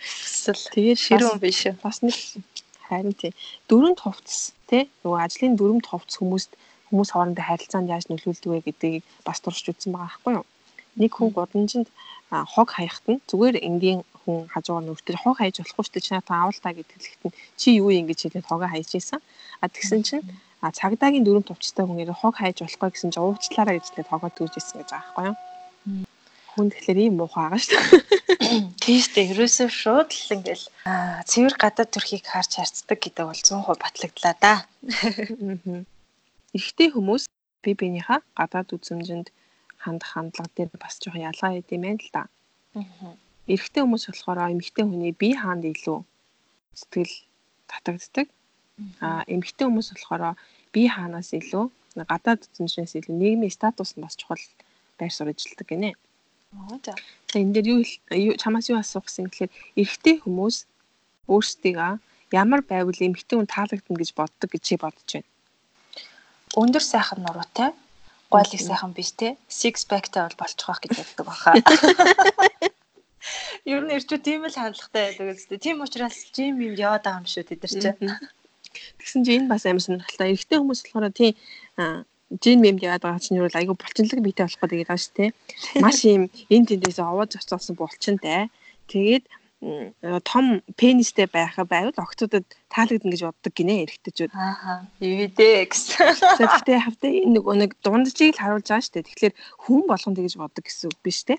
Эсвэл тэгээд ширүүн биш. Бас нэг харин тий дөрөнд хувцс тий нөгөө ажлын дөрөнд хувцс хүмүүст хүмүүс хоорондоо харилцаанд яаж нөлөөлдөг вэ гэдгийг бас туршиж үзсэн байгаа байхгүй юу? Нэг хүн гудамжинд хог хаягт нь зүгээр энгийн хүн хажуугаар нүртэл хог хайж болохгүй дээ чи надад авал та гэдгэлэхэд нь чи юу юм гэж хэлээд хогоо хайж ийсэн. А тэгсэн чинь а цагдаагийн дөрөв төвчтэй хүн ярэ хог хайж болохгүй гэсэн чинь уучлаарай гэж хэлээд хогоо түүж ийсэн гэж байгаа байхгүй юу? Хүн тэгэхээр ийм муухай байгаа шүү дээ. Тийштэй ерөөсөө шууд л ингээл цэвэр гадаад төрхийг харж харцдаг гэдэг бол 100% батлагдлаа да. Эхтэй хүмүүс би биенийхээ гадаад үзмжинд хандах хандлага дээр бас жоохон ялгаа байд юм байна л да. Эрэгтэй хүмүүс болохоор эмэгтэй хүний бие хаанд илүү сэтгэл татагддаг. А эмэгтэй хүмүүс болохоор бие хаанаас илүү гадаад үзмжнээс илүү нийгмийн статус нь бас чухал байр суурь ажилтдаг гинэ. За. Энэ дээр юу чамаас юу асуух гэсэн гэхээр эрэгтэй хүмүүс өөрсдийгөө ямар байвал эмэгтэй хүн таалагдана гэж боддог гэж чи бодож байна. Өндөр сайхан нуруутай, гойлыг сайхан биш те, six pack-тай бол болчих واخ гэж боддог баха. Ер нь ирчүү тийм л хандлагатай байдаг үстэй. Тийм учраас жим юм яваад байгаа юм шүү тэд нар чинь. Тэгсэн чинь энэ бас амар сонирхолтой. Эрэгтэй хүмүүс болохоор тийм жин мемд яваад байгаа чинь юу л айгүй булчинлаг биетэй болох гэдэг байгаа шүү дээ. Маш юм энэ тэндээс овоож оцоосон булчинтай. Тэгээд том пенистэй байхаа байвал октодод таалагдана гэж боддог гинэ эрэгтэйчүүд. Аа. Ивэдэ гэсэн. Тэгэхдээ хавтаа энэ нөгөө нэг дунджийг л харуулж байгаа шүү дээ. Тэгэхээр хүн болгон тэгэж боддог гэсэн үг биш те.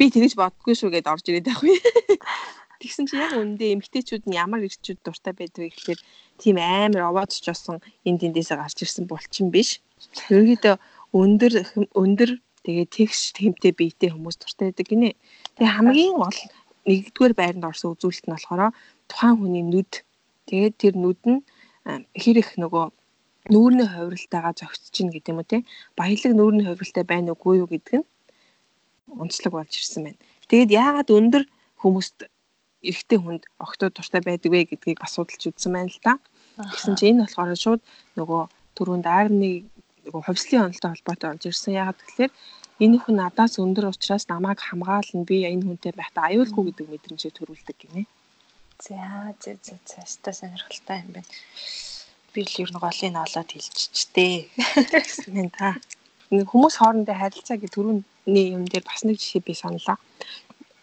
Би тэгэж боддгүй шүү гэдээ орж ирээд байхгүй. Тэгсэн чи яг үндэ эмгтээчүүд нь ямар ирчүүд дуртай байдаг гэхээр тийм амар овоод ч болсон энэ тэндээсээ гарч ирсэн булчин биш. Ерөнхийдөө өндөр өндөр тэгээ тэгш тэмтэй биетэй хүмүүс дуртай байдаг гинэ. Тэгээ хамгийн гол нэгдүгээр байранд орсон үзүүлэлт нь болохоор тухайн хүний нүд. Тэгээд тэр нүд нь хэр их нөгөө нүүрний хувиралтайгаа зогсож чинь гэдэг юм уу те. Баялаг нүүрний хувиралтай байна уугүй юу гэдэг нь онцлог болж ирсэн байна. Тэгээд яагаад өндөр хүмүүст эрэгтэй хүнд октод дуртай байдаг вэ гэдгийг бас судалж үзсэн байна л да. Гэсэн чинь энэ болохоор шууд нөгөө түрүүнд арны нөгөө хувьслын онолтой холбоотой болж ирсэн. Яагаад гэвэл энэ хүн надаас өндөр учраас намайг хамгаална би энэ хүнтэй байхдаа аюулгүй гэдэг мэдрэмжээ төрүүлдэг гинэ. За за за за өстой сонирхолтой юм байна. Би л ер нь голыг олоод хэлчихчтэй гэсэн юм та. Хүмүүс хоорондын харилцаа гэх түрүүний юм дээр бас нэг жишээ би саналаа.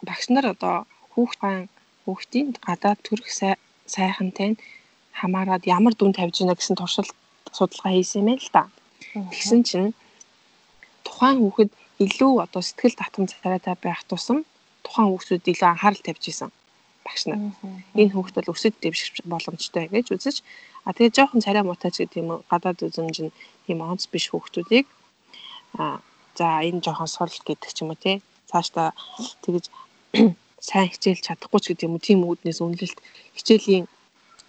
Багш нар одоо хүүхдийн хүүхдийн гадаад төрх сайхантай нь хамаарад ямар дүн тавьж гинэ гэсэн туршилт судалгаа хийсэн юм байна л да. Тэгсэн чинь тухайн хүүхэд илүү одоо сэтгэл татам царайтай байх тусам тухайн хүүхдүүд илүү анхаарал тавьж исэн. багш нар. Энэ хүүхд бол өсөд дэвших боломжтой гэж үзэж а тэгээ жоохон царай мутаач гэдэг юм гадаад үзмж нь тийм онц биш хүүхдүүдийг а за энэ жоохон сул гэдэг ч юм уу тий цаашдаа тэгэж сайн хичээлж чадахгүй ч гэдэг юм уу тийм үүднээс үнэлэлт хичээлийн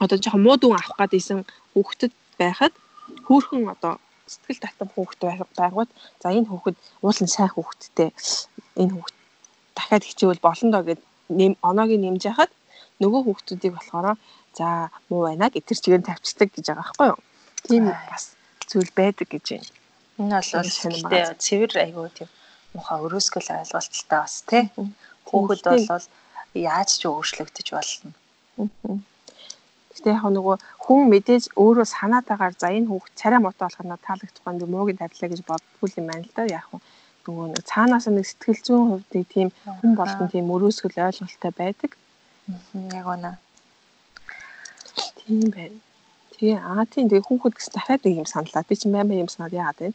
одоо жоохон муу дүн авах гадайсан хүүхдэд байхад хөөхөн одоо сэтгэл татам хүүхэд байгууд за энэ хүүхэд уулын сайн хүүхэдтэй энэ хүүхэд дахиад хичээвэл болно доо гэд оноогийн нэмж яхад нөгөө хүүхдүүдийг болохоор за муу байна гэтэр чигээр тавьчихдаг гэж байгаа байхгүй юу. Тийм бас зүйл байдаг гэж байна. Энэ бол гэхдээ цэвэр айгуу тийм муха өрөөсгөл ойлголттой бас тий. Хүүхэд бол яаж ч өөрчлөгдөж болно. Гэтэ яг нөгөө хүн мэдээж өөрөө санаад агаар за энэ хүүхд царай мотоо болох нь таалагдахгүй юм муугийн тавилаа гэж боддгүй юм байна л да яг нь нөгөө нэг цаанаас нэг сэтгэл зүйн хувьд тийм хүн болгон тийм өрөөсгөл ойлголттой байдаг. Яг үнэ. Тийм байна. Тэгээ аа тийм тэгээ хүүхэд гэсэн дахиад нэг юм саналаа. Би чинь маймаа юм санаад яагаад вэ?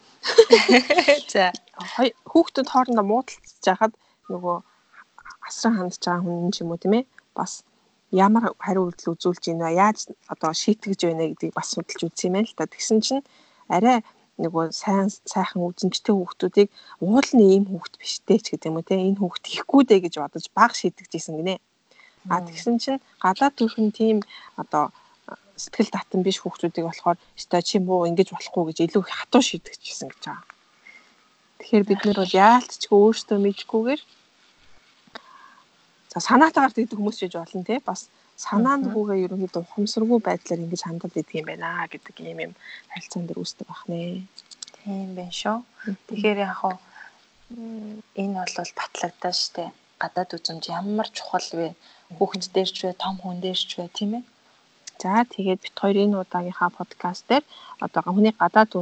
За хүүхдүүд хоорондоо муудалцж яхад нөгөө асран хандж байгаа хүн юм уу тийм ээ? Бас ямар хариу үйлдэл үзүүлж байна? Яаж одоо шийтгэж байна гэдгийг бас судалж үзсэн юм байна л та. Тэгсэн чинь арай нөгөө сайн сайхан үзэмжтэй хүүхдүүдийг уул нь ийм хүүхд биштэй ч гэдэг юм уу те энэ хүүхд ихгүй дээ гэж бодож баг шийдэгжсэн гинэ. А тэгсэн чинь гадаад төрхөн тийм одоо сэтгэл татан биш хүүхдүүдийг болохоор өстой чи муу ингэж болохгүй гэж илүү хатуу шийдэгчсэн гэж байгаа. Тэгэхээр бид нар бол яалтчгүй өөртөө мэдхгүйгээр за санаатаагаар тэгдэг хүмүүс ч болно те бас санаа нүгүүгээ ерөнхийдөө ухамсаргүй байдлаар ингэж хандаад идэх юм байна гэдэг юм юм харилцаан дээр үүсдэг бахнэ. Тийм байх шүү. Тэгэхээр яг хаа энэ бол батлагдаа штэ. Гадаад үзмж ямар чухал вэ? Хүүхэд дээр ч вэ, том хүн дээр ч вэ, тийм ээ. За тэгээд бит хоёр энэ удаагийнхаа подкаст дээр одоо хүний гадаад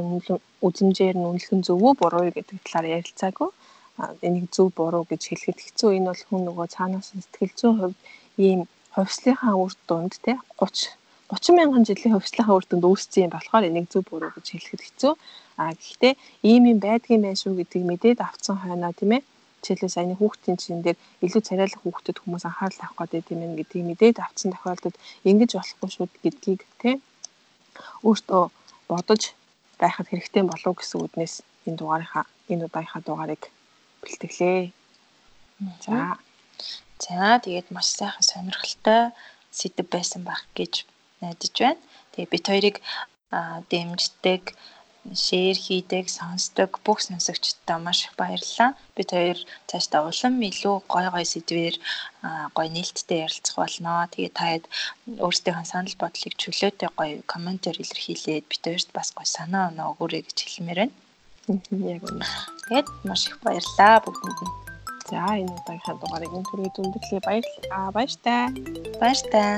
үзмжээр нь үнэлэх нь зөв үү буруу юу гэдэг талаар ярилцаагүй. Энийг зөв буруу гэж хэлэхэд хэцүү. Энэ бол хүн нөгөө цаанаас сэтгэл зүйн хувьд ийм хувьслынхаа үр дүнд тий 30 30 мянган жилийн хувьслынхаа үр дүнд үүссэн юм болохоор энийг зөв буруу гэж хэлэхэд хэцүү. А гэхдээ ийм юм байдгийн байх шүү гэдгийг мэдээд авцсан хойноо тийм ээ. Жишээлбэл саяны хүүхдийн чин дээр илүү царайлах хүүхдэд хүмүүс анхаарал тавих гэдэг юм гэдгийг мэдээд авцсан тохиолдолд ингэж болохгүй шүү гэдгийг тий өөртөө бодож байхад хэрэгтэй болов гэсэн үднээс энэ дугаарынхаа энэ удаагийнхаа дугаарыг бэлтгэлээ. За За тэгээд маш сайхан сонирхолтой сэдв байсан байх гэж найдаж байна. Тэгээд бид хоёрыг дэмждэг, шеэр хийдэг, сонсдог бүх сонсогчдод маш их баярлалаа. Бид хоёр цаашдаа улам илүү гой гой сэдвээр гой нээлттэй ярилцах болно. Тэгээд таад өөрсдийнхөө санал бодлыг чөлөөтэй гой комментээр илэрхийлээд бид хоёрт бас гой санаа оноо өгөөрэй гэж хэлмээр байна. Яг үнэ. Тэгээд маш их баярлалаа бүгдэнд нь. За энэ удаагийнхаа дугаарыг энэ төрөйд өндөрлөе баярлалаа. Баяр таа. Баяр таа.